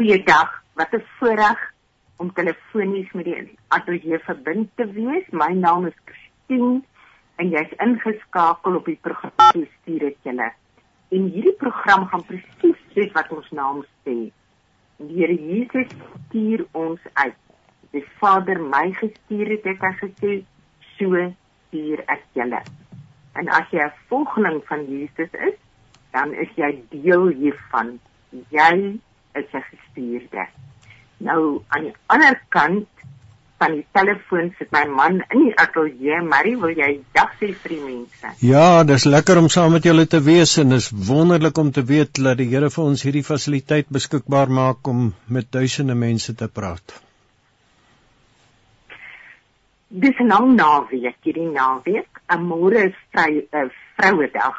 Goeiedag. Wat 'n voorreg om telefonies met die ateljee verbind te wees. My naam is Christine en jy's ingeskakel op die program Stuur dit julle. En hierdie program gaan presies soos wat ons naam sê. Die Here Jesus stuur ons uit. Die Vader my gestuur het, het hy gesê, so stuur ek julle. En as jy 'n volgeling van Jesus is, dan is jy deel hiervan. Jy is 'n gestuurde. Nou aan die ander kant van die telefoon sit my man in die ateljee. Marie, wil jy dag sê vir die mense? Ja, dis lekker om saam met julle te wees en dis wonderlik om te weet dat die Here vir ons hierdie fasiliteit beskikbaar maak om met duisende mense te praat. Dis 'n lang naweek, hierdie naweek. 'n Môre is vry, uh, Vrouedag.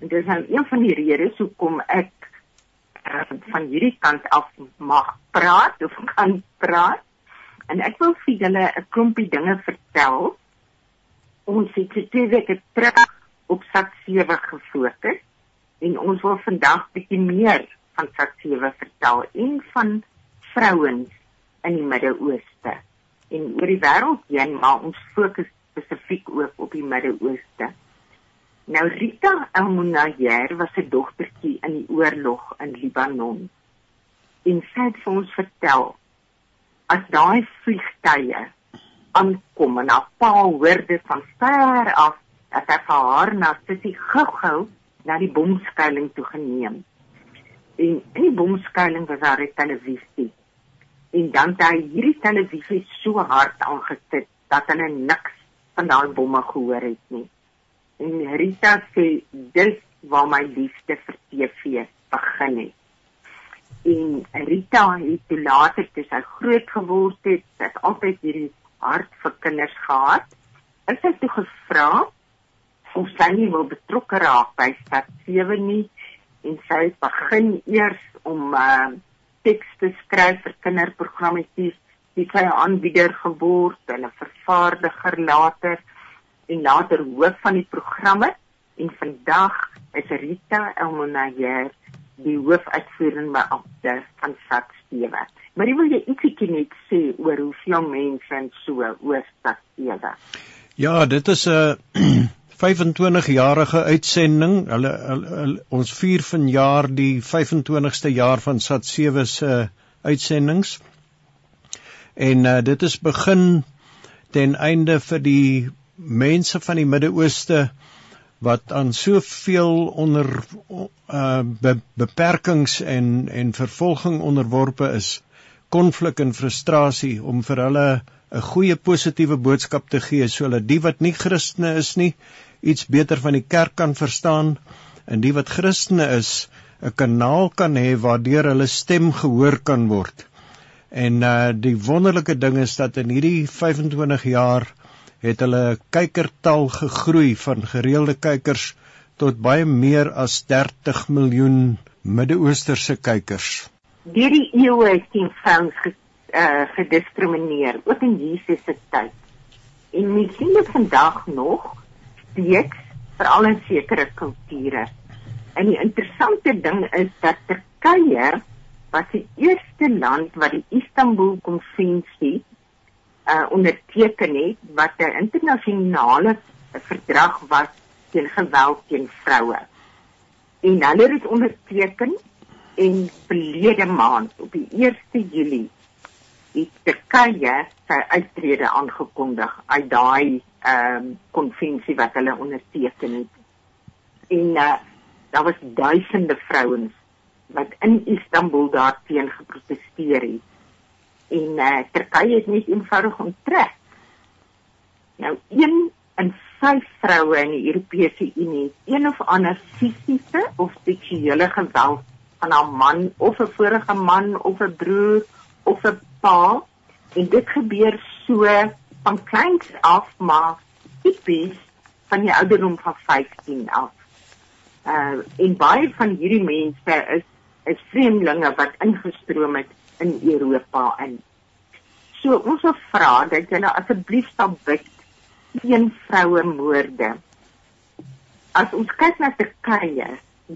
En dis nou een van die redes hoekom ek van hierdie kant af mag praat of kan praat. En ek wil vir julle 'n klompie dinge vertel. Ons het twee weke terug op Sat 7 gefokus en ons wil vandag bietjie meer van Sat 7 vertel en van vrouens in die Midde-Ooste en oor die wêreld heen, maar ons fokus spesifiek ook op die Midde-Ooste. Nou Rita Almunayer was 'n dogtertjie in die oorlog in Libanon. En sy het vir ons vertel as daai vliegtye aankom en haar pa hoor dit van ver af dat hy vir haar na Sissie gou-gou na die bomskuiling toe geneem. En in die bomskuiling was daar 'n televisie. En dan het hy hierdie televisie so hard aangesit dat hulle niks van daai bomme gehoor het nie. En Rita sê dis waar my liefde vir TV begin het. En Rita het toe later toe sy groot geword het, het altyd hierdie hart vir kinders gehad. Ek het toe gevra of sy nie wil betrokke raak by Stad 7 nie en sy het begin eers om uh, teks te skryf vir kinderprogrammetjies. Sy het 'n aanbieder geword en 'n vervaardiger later en later hoof van die programme en vandag is Rita Elmonayer die hoofuitvoerende beampte van SAT7. Maar wil jy ietsie net sê oor hoeveel mense in so oor SAT7? Ja, dit is 'n 25-jarige uitsending. Hulle, hulle, hulle ons vier vanjaar die 25ste jaar van SAT7 se uitsendings. En uh, dit is begin ten einde vir die mense van die Midde-Ooste wat aan soveel onder uh be, beperkings en en vervolging onderworpe is, konflik en frustrasie om vir hulle 'n goeie positiewe boodskap te gee sodat die wat nie Christene is nie iets beter van die kerk kan verstaan en die wat Christene is 'n kanaal kan hê waardeur hulle stem gehoor kan word. En uh die wonderlike ding is dat in hierdie 25 jaar het hulle kykertal gegroei van gereelde kykers tot baie meer as 30 miljoen Midde-Oosterse kykers. Deur die eeue is die vrouens ge, uh, gediskrimineer, ook in Jesus se tyd. En mens sien dit vandag nog steeds veral in sekere kulture. En die interessante ding is dat Turkye was die eerste land wat die Istanbul konvensie uh, onderteken het wat 'n internasionale verdrag was teen geweld teen vroue. En hulle het dit onderteken en verlede maand op die 1 Julie het Turkye sy uittrede aangekondig uit daai ehm um, konvensie wat hulle onderteken het. En uh, daar was duisende vrouens wat in Istanbul daarteen geprotesteer het en uh, Turkye het net eenvoudig onttrek. Nou een in vyf vroue in die Europese Unie een of ander fisiese of seksuele geweld van 'n man of 'n vorige man of 'n broer of 'n pa en dit gebeur so van kleins af maar tipies van die ouderdom van 15 af. Uh en baie van hierdie mense is is vreemdelinge wat ingestroom het in Europa in. So ons wil vra dat julle asseblief sal bid teen vroue moorde. As ons kyk na Turkye,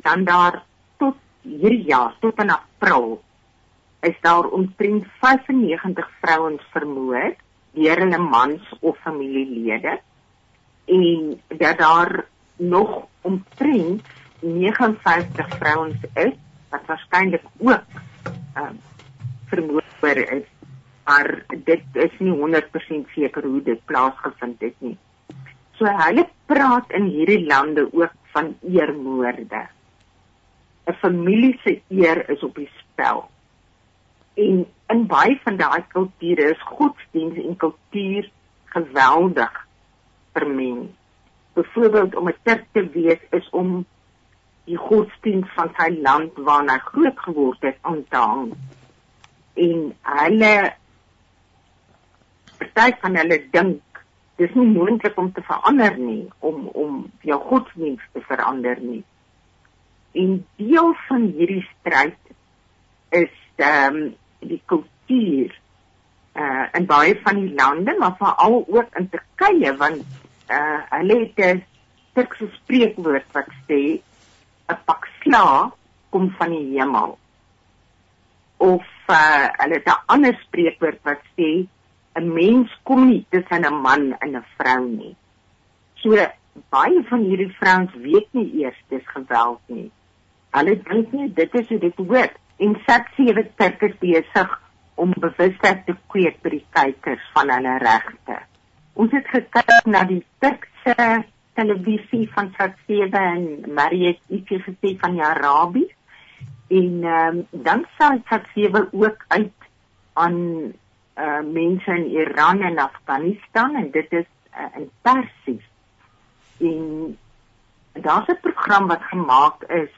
dan daar tot hierdie jaar tot in April is daar omtrent 95 vrouens vermoor deur hulle mans of familielede en dat daar nog omtrent 59 vrouens is wat waarskynlik ook um, vermoor is maar dit is nie 100% seker hoe dit plaasgevind het nie. So hulle praat in hierdie lande ook van eermoorde. 'n Familie se eer is op die spel. En in baie van daai kulture is godsdiens en kultuur geweldig vermeng. Byvoorbeeld om 'n kerk te wees is om die godsdiens van sy land waarna hy groot geword het aan te hang. En hulle party van hulle dink dis nie moontlik om te verander nie, om om jou godsdiens te verander nie. En deel van hierdie stryd is ehm um, die kultuur uh in baie van die lande maar veral ook in Turkye want uh hulle het 'n Turkse spreekwoord wat sê 'n pak sla kom van die hemel of uh hulle het 'n ander spreekwoord wat sê 'n mens kom nie tussen 'n man en 'n vrou nie. So baie van hierdie vrouens weet nie eers dis geweld nie. Hulle dink nie dit is hoe dit hoort. En sat sewe turkers besig om bewustheid te kweek by die kykers van hulle regte. Ons het gekyk na die Turkse televisie van Sat sewe en Mariet ietsie gesê van die Arabies en um, dan sê Sat sewe ook uit aan uh, mense in Iran en Afghanistan en dit is uh, in Persies. En daar's 'n program wat gemaak is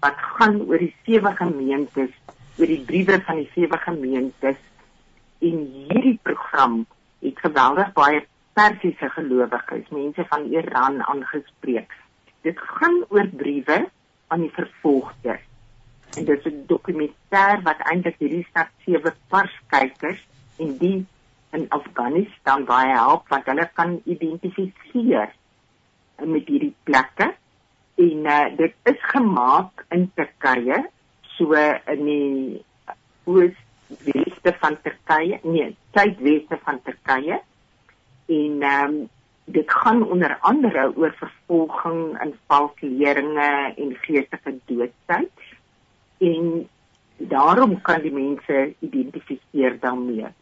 wat gaan oor die sewe gemeentes, oor die briewe van die sewe gemeentes. En hierdie program het geweldig baie Persiese gelowiges, mense van Iran aangespreek. Dit gaan oor briewe aan die vervolgdes. En dit is 'n dokumentêr wat eintlik hierdie stad sewe parskykers en die in Afghanistan baie help want hulle kan identifiseer met hierdie plekke. En uh, dit is gemaak in Turkye so in die oosweste van Turkye nee suidweste van Turkye. En um, dit gaan onder andere oor vervolging en valsleringe en geestelike doodheid en daarom kan die mense identifiseer daarmee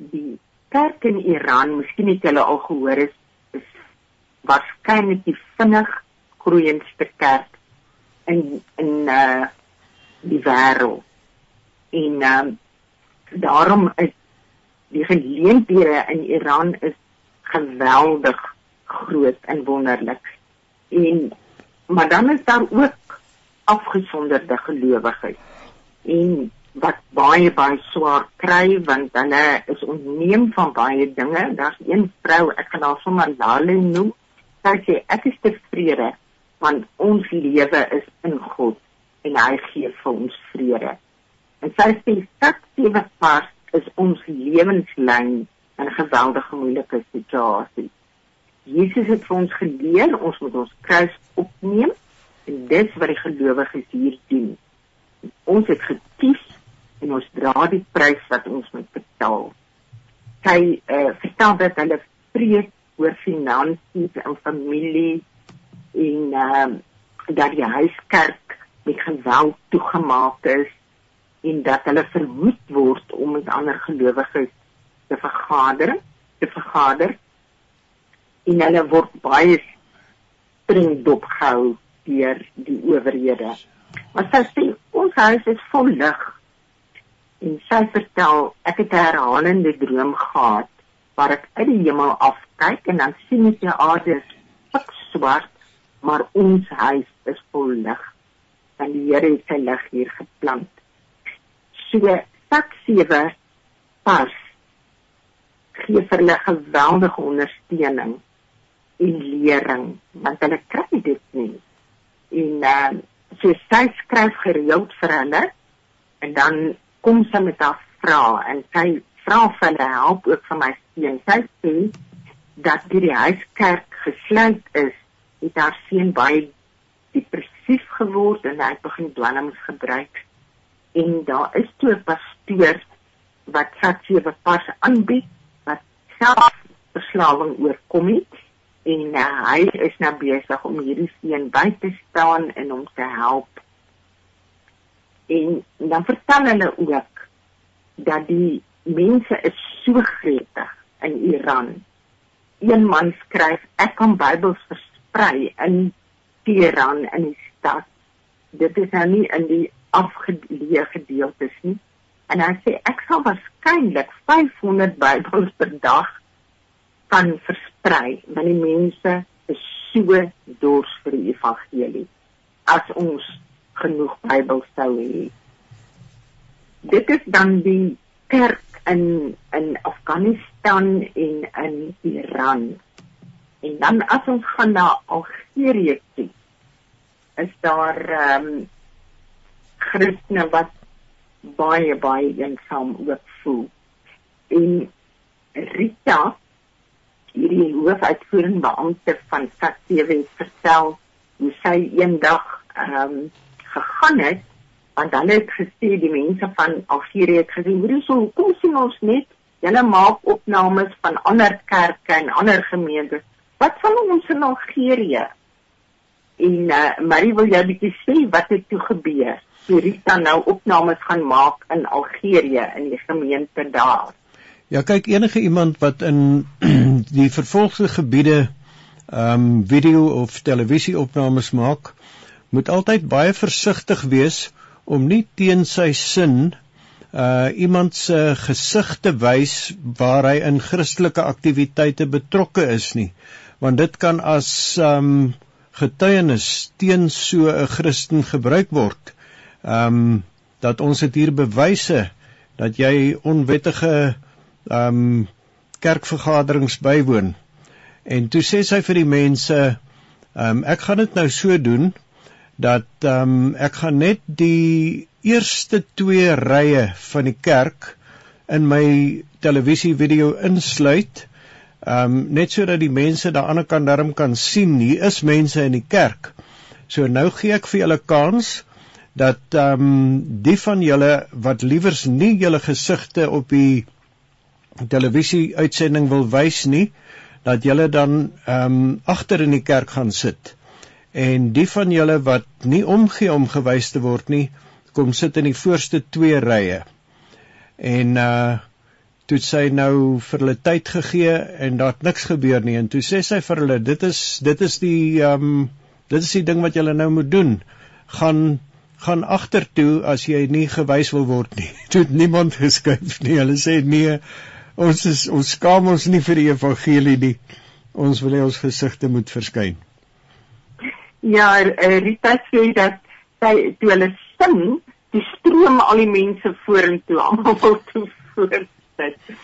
die kerk in Iran miskien het julle al gehoor is, is waarskynlik die vinnig groeiendste kerk in in uh die wêreld. En um daarom is die geleenthede in Iran is geweldig groot en wonderlik. En maar dan is daar ook afgesonderde gelowiges. En wat baie baie swaar kry want hulle is ontneem van baie dinge. Daar's een vrou, ek gaan haar sommer Lale noem. Sy sê ek is tevrede want ons lewe is in God en hy gee vir ons vrede. En sy sê dat sewe pas is ons lewenslyn in 'n geweldige moeilike situasie. Jesus het vir ons geleer ons moet ons kruis opneem en dis wat die gelowiges hier doen. Ons het gekies en ons dra die prys wat ons moet betaal. Sy uh, vertel dat hulle preek oor finansies en familie en ehm uh, dat die huiskerk met geweld toegemaak is en dat hulle verhoed word om met ander gelowiges te vergader, te vergader. En hulle word baie streng dopgehou deur die owerhede. Maar sy sê ons huis is vol lig. En sy vertel ek het 'n herhalende droom gehad waar ek uit die hemel afkyk en dan sien ek die aarde swart maar ons huis is vol lig. Want die Here het sy lig hier geplant. So sak 7 pas gee vir hulle geweldige ondersteuning en lering want hulle kry dit nie. En uh, sy skryf gereeld vir hulle en dan kom sy met haar vrae en sy vra vir hulle help ook vir my seun. Sy sê dat die huiskerk gesluit is het haar seun baie depressief geword en hy begin dwelms gebruik. En daar is toe 'n pastoor wat Satsewe pas aanbied wat self verslawing oorkom het en uh, hy is nou besig om hierdie seun by te staan en hom te help. En dan vertel hulle ook dat die mense is so gretig in Iran. Een man skryf ek kan Bybels versprei in Teheran in die stad. Dit is nou nie in die afgeleë gedeeltes nie. En hy sê ek sal waarskynlik 500 Bybels per dag kan versprei want die mense is so dors vir die evangelie as ons genoeg Bybels sou hê. Dit is dan die kerk in in Afghanistan en in Iran. En dan as ons gaan na Algerië toe, is daar ehm um, Christene wat baie baie eensaam ook voel. En Rita, hierdie hoofuitvoerende beampte van Satewe vertel hoe sy eendag ehm um, gegaan het want hulle het gesê die mense van Algerië het gesê hoe so hoekom sien ons net julle maak opnames van ander kerke en ander gemeentes. Wat van ons in Algerië? En uh, Marie wil jy bietjie sê wat het toe gebeur? Toe Rita nou opnames gaan maak in Algerië in die gemeente daar. Ja, kyk enige iemand wat in die vervolgde gebiede ehm um, video of televisieopnames maak, moet altyd baie versigtig wees om nie teen sy sin uh iemand se gesig te wys waar hy in Christelike aktiwiteite betrokke is nie. Want dit kan as um getuienis teen so 'n Christen gebruik word. Ehm um, dat ons dit hier bewyse dat jy onwettige ehm um, kerkvergaderings bywoon. En toe sê sy vir die mense, ehm um, ek gaan dit nou so doen dat ehm um, ek gaan net die eerste twee rye van die kerk in my televisie video insluit. Ehm um, net sodat die mense aan die ander kant darm kan sien hier is mense in die kerk. So nou gee ek vir julle kans dat ehm um, die van julle wat liewers nie julle gesigte op die televisie uitsending wil wys nie, dat julle dan ehm um, agter in die kerk gaan sit. En die van julle wat nie omgee om gewys te word nie, kom sit in die voorste twee rye. En uh toe sy nou vir hulle tyd gegee en daar het niks gebeur nie en toe sê sy vir hulle dit is dit is die ehm um, dit is die ding wat julle nou moet doen. Gaan gaan agtertoe as jy nie gewys wil word nie. Toe niemand geskuif nie. Hulle sê nee, ons is ons skaam ons nie vir die evangelie nie. Ons wil hê ons gesigte moet verskyn. Ja, Rita sê dat sy toe hulle sing, die stroom al die mense vorentoe, almal wil toe voorsit.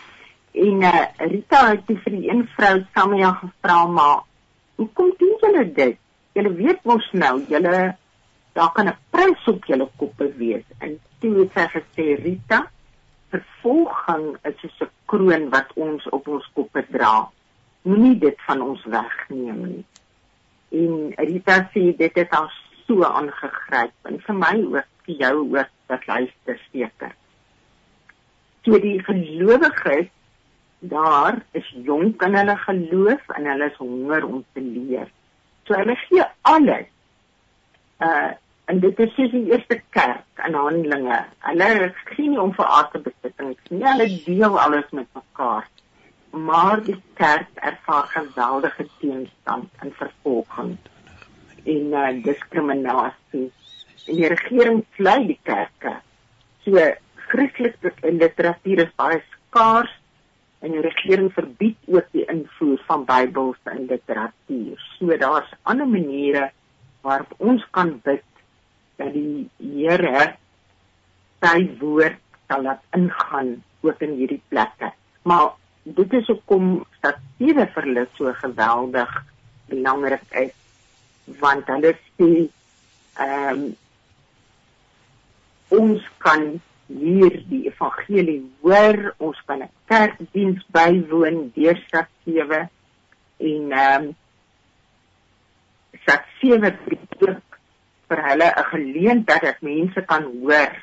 En uh, Rita het vir die een vrou Samia gevra maar hoekom doen julle dit? Julle weet mos nou, julle daar kan 'n prys op julle koppe wees. En toe het sy gesê Rita, vervolging is soos 'n kroon wat ons op ons koppe dra. Moenie dit van ons wegneem nie. En Rita sê dit het haar so aangegryp en vir my ook vir jou ook wat luister seker. So die gelowiges daar is jonk in hulle geloof en hulle is honger om te leer. So hulle gee alles. Uh en dit is soos die eerste kerk in Handelinge. Hulle is geen om vir aarde besittings nie. Hulle deel alles met mekaar. Maar die kerk ervaar geweldige teenstand en vervolging en uh, diskriminasie. En die regering vlei die kerke. So Christelike literatuur is baie skaars en die regering verbied ook die invoer van Bybels in literatuur. So daar's ander maniere waarop ons kan bid dat die Here sy woord sal laat ingaan ook in hierdie plekke. Maar dit is hoekom hierde vir hulle so geweldig belangrik is want hulle sê ehm um, ons kan hier die evangelie hoor, ons kan 'n kerkdiens bywoon deur stad 7 en ehm um, stad 7 preek vir hulle 'n geleentheid dat mense kan hoor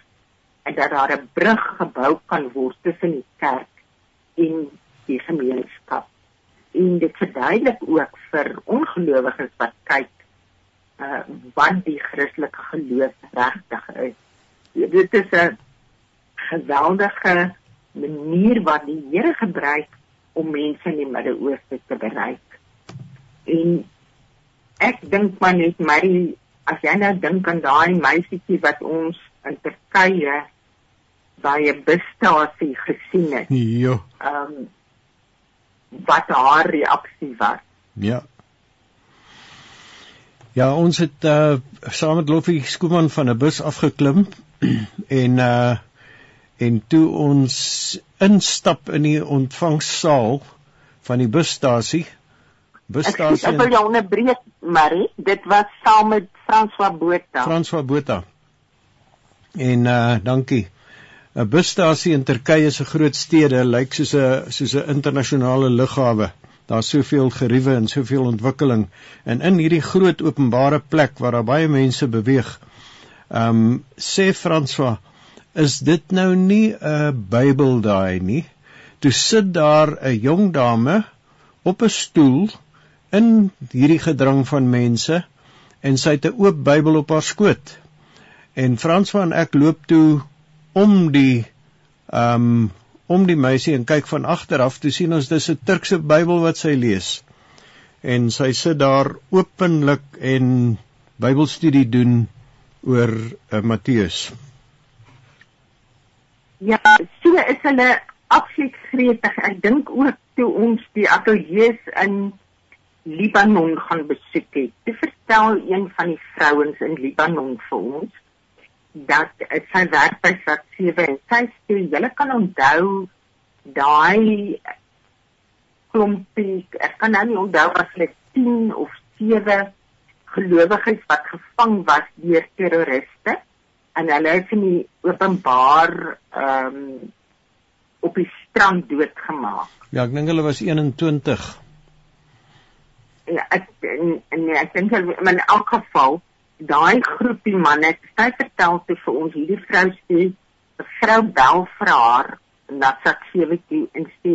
en dat daar 'n brug gebou kan word tussen die kerk en die gemeenskap. En dit verduidelik ook vir ongelowiges wat kyk uh wat die Christelike geloof regtig is. Dit is 'n geweldige manier wat die Here gebruik om mense in die Midde-Ooste te bereik. En ek dink maar net Marie, as jy nou dink aan daai meisietjie wat ons in Turkye by 'n busstasie gesien het. Ja. Ehm um, wat haar reaksie was. Ja. Ja, ons het uh saam met Loffie Skooman van 'n bus afgeklim en uh en toe ons instap in die ontvangssaal van die busstasie busstasie Ek wil jou onderbreek Marie. Dit was saam met François Botha. François Botha. En uh dankie. 'n busstasie in Turkye se groot stede lyk soos 'n soos 'n internasionale lughawe daar's soveel geriewe en soveel ontwikkeling. En in hierdie groot openbare plek waar daar baie mense beweeg um, sê François is dit nou nie 'n Bybel daai nie. Toe sit daar 'n jong dame op 'n stoel in hierdie gedrang van mense en sy het 'n oop Bybel op haar skoot. En Frans van ek loop toe om die ehm um, om die meisie en kyk van agter af toe sien ons dis 'n Turkse Bybel wat sy lees. En sy sit daar openlik en Bybelstudie doen oor uh, Matteus. Ja, so is hulle absoluut gretig. Ek dink ook toe ons die ateljee's in Libanon gaan besoek het. Te vertel een van die vrouens in Libanon vir ons dat sy werk by Sat 7 en sy sê julle kan onthou daai klompie ek kan nou nie onthou as dit 10 of 7 gelowiges wat gevang was deur terroriste en hulle is in die openbaar ehm um, op die strand doodgemaak. Ja, ek dink hulle was 21. Ja, ek nee, ek dink in elk geval daai groepie manne sy vertel te vir ons hierdie vrou sê 'n vrou bel vir haar en dat sy sewe toe en sê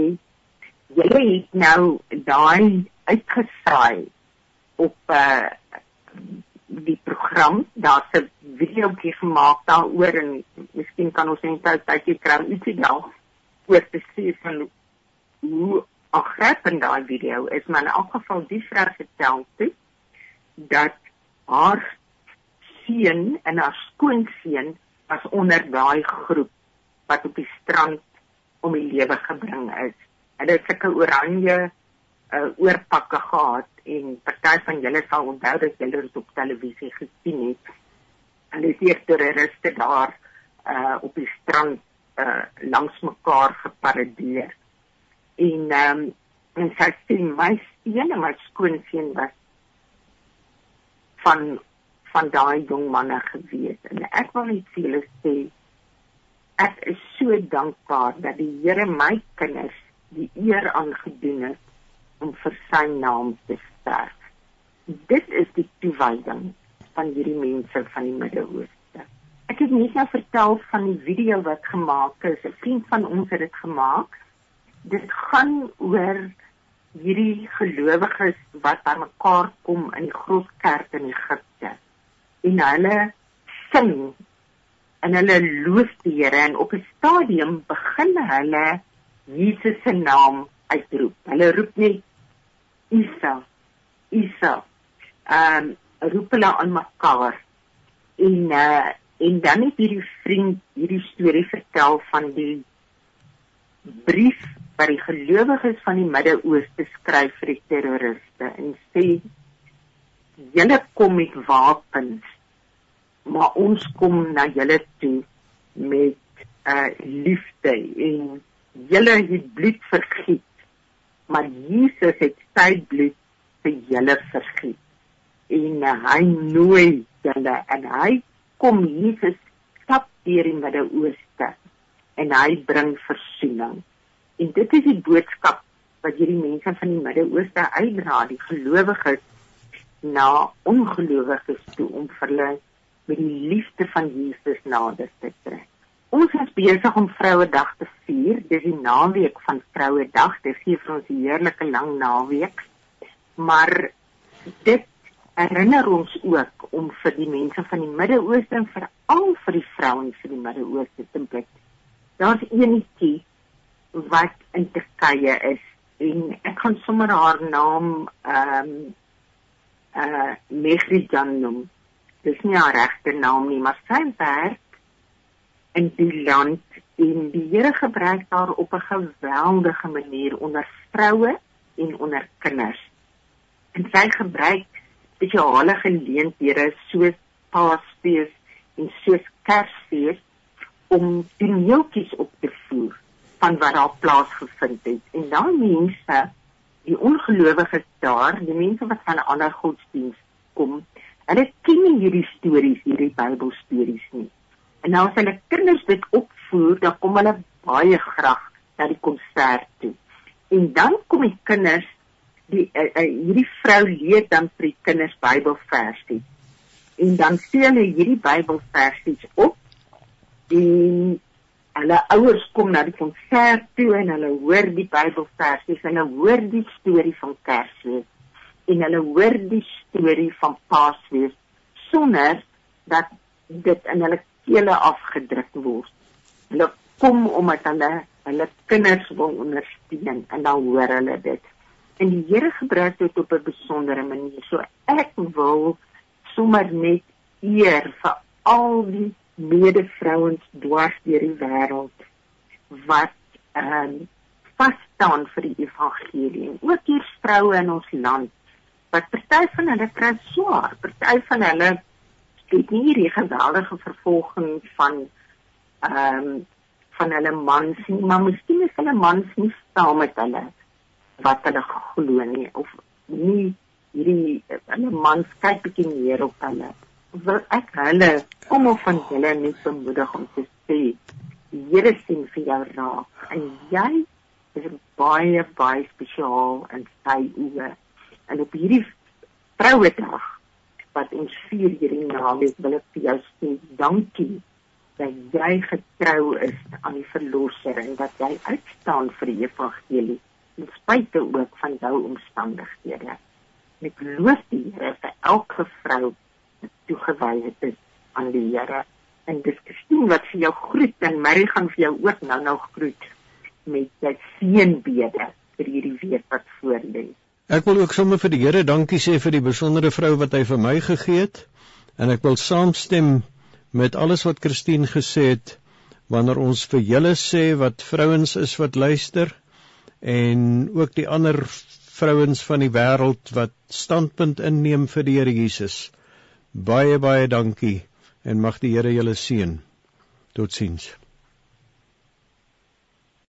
jy het nou daai uitgesaai op uh, die program. Daar's 'n videoetjie gemaak daaroor en miskien kan ons net tydjie kry ietsie nou oor te sê van hoe aangrypend daai video is maar in elk geval die vrou vertel toe dat haar seun en haar skoonseun was onder daai groep wat op die strand om die lewe gebring is. Hulle het sulke oranje uh, oorpakke gehad en party van julle sal onthou dat julle dit op televisie gesien het. Hulle het hier terroriste daar uh op die strand uh langs mekaar geparadeer. En ehm um, en sy sê my seun en my skoonseun was van van daai jong manne gewees en ek wil net vir julle sê ek is so dankbaar dat die Here my kinders die eer aangedoen het om vir sy naam te sterf. Dit is die toewyding van hierdie mense van die Midde-Ooste. Ek het net nou vertel van die video wat gemaak is. 'n Vriend van ons het dit gemaak. Dit gaan oor hierdie gelowiges wat by mekaar kom in die groot kerk in Egipte. En hulle sing en hulle loof die Here en op 'n stadium begin hulle Jesus se naam uitroep. Hulle roep net Isa. Isa. Ehm um, roep hulle aan mekaar. En uh en dan het hierdie vriend hierdie storie vertel van die brief wat die gelowiges van die Midde-Ooste skryf vir die terroriste en sê julle kom met wapens maar ons kom na julle toe met uh liefde en julle het bloed vergiet maar Jesus het sy bloed vir julle vergiet en hy nooi julle en hy kom Jesus stap deur die Midde-Ooste en hy bring versoening en dit is die boodskap wat hierdie mense van die Midde-Ooste uitdra die gelowiges na ongelowiges toe om vir hulle met die liefde van Jesus nader te trek ons is besig om Vrouedag te vier. Dis die naweek van Vrouedag. Dit gee vir ons 'n heerlike lang naweek. Maar dit herinner ons ook om vir die mense van die Midde-Ooste en veral vir die vrouens van die Midde-Ooste te bid. Daar's eenetjie wat in Turkye is en ek gaan sommer haar naam ehm um, uh eh, Mehrijan noem. Dis nie haar regte naam nie, maar sy werk in die land en die Here gebruik haar op 'n geweldige manier onder vroue en onder kinders. En sy gebruik spesiale geleenthede soos Paasfees en soos Kersfees om toneeltjies op te voer van wat daar plaasgevind het. En dan mense, die ongelowiges daar, die mense wat van 'n ander godsdiens kom, hulle ken nie hierdie stories, hierdie Bybelstories nie. En nou as hulle kinders dit opvoer, dan kom hulle baie graag na die konsert toe. En dan kom die kinders die uh, uh, hierdie vrou leer dan vir die kinders Bybelverse. En dan sê hulle hierdie Bybelverse op en hulle ouers kom na die konsert toe en hulle hoor die Bybelverse hulle hoor die storie van Kersfees en hulle hoor die storie van Paasfees sonder dat dit in hulle kele afgedruk word. Hulle kom omdat hulle hulle kinders wil ondersteun en dan hoor hulle dit. En die Here gebruik dit op 'n besondere manier. So ek wil sommer net eer vir al die medevrouens dwars deur die wêreld wat ehm um, vas staan vir die evangelie. Ook hier vroue in ons land wat party van hulle kry swaar, party van hulle het nie hierdie geweldige vervolging van ehm um, van hulle mans nie, maar miskien is hulle mans nie saam met hulle wat hulle glo nie of nie hierdie hulle mans kyk bietjie neer op hulle wil ek hulle of van hulle net bemoedig om te sê die Here sien vir jou raak en jy is baie baie spesiaal in sy oë en op hierdie vrouedag wat ons vier hierdie naweek wil ek vir jou sê dankie dat jy getrou is aan die verlosser en dat jy uitstaan vir die evangelie ten spyte ook van jou omstandighede. Ek loof die Here vir elke vrou toegewy het aan die Here. En dis Christine wat vir jou groet en Mary gaan vir jou ook nou nou groet met sy seënbede vir hierdie week wat voor lê. Ek wil ook sommer vir die Here dankie sê vir die besondere vrou wat hy vir my gegee het en ek wil saamstem met alles wat Christine gesê het wanneer ons vir julle sê wat vrouens is wat luister en ook die ander vrouens van die wêreld wat standpunt inneem vir die Here Jesus. Baie baie dankie en mag die Here julle seën. Totsiens.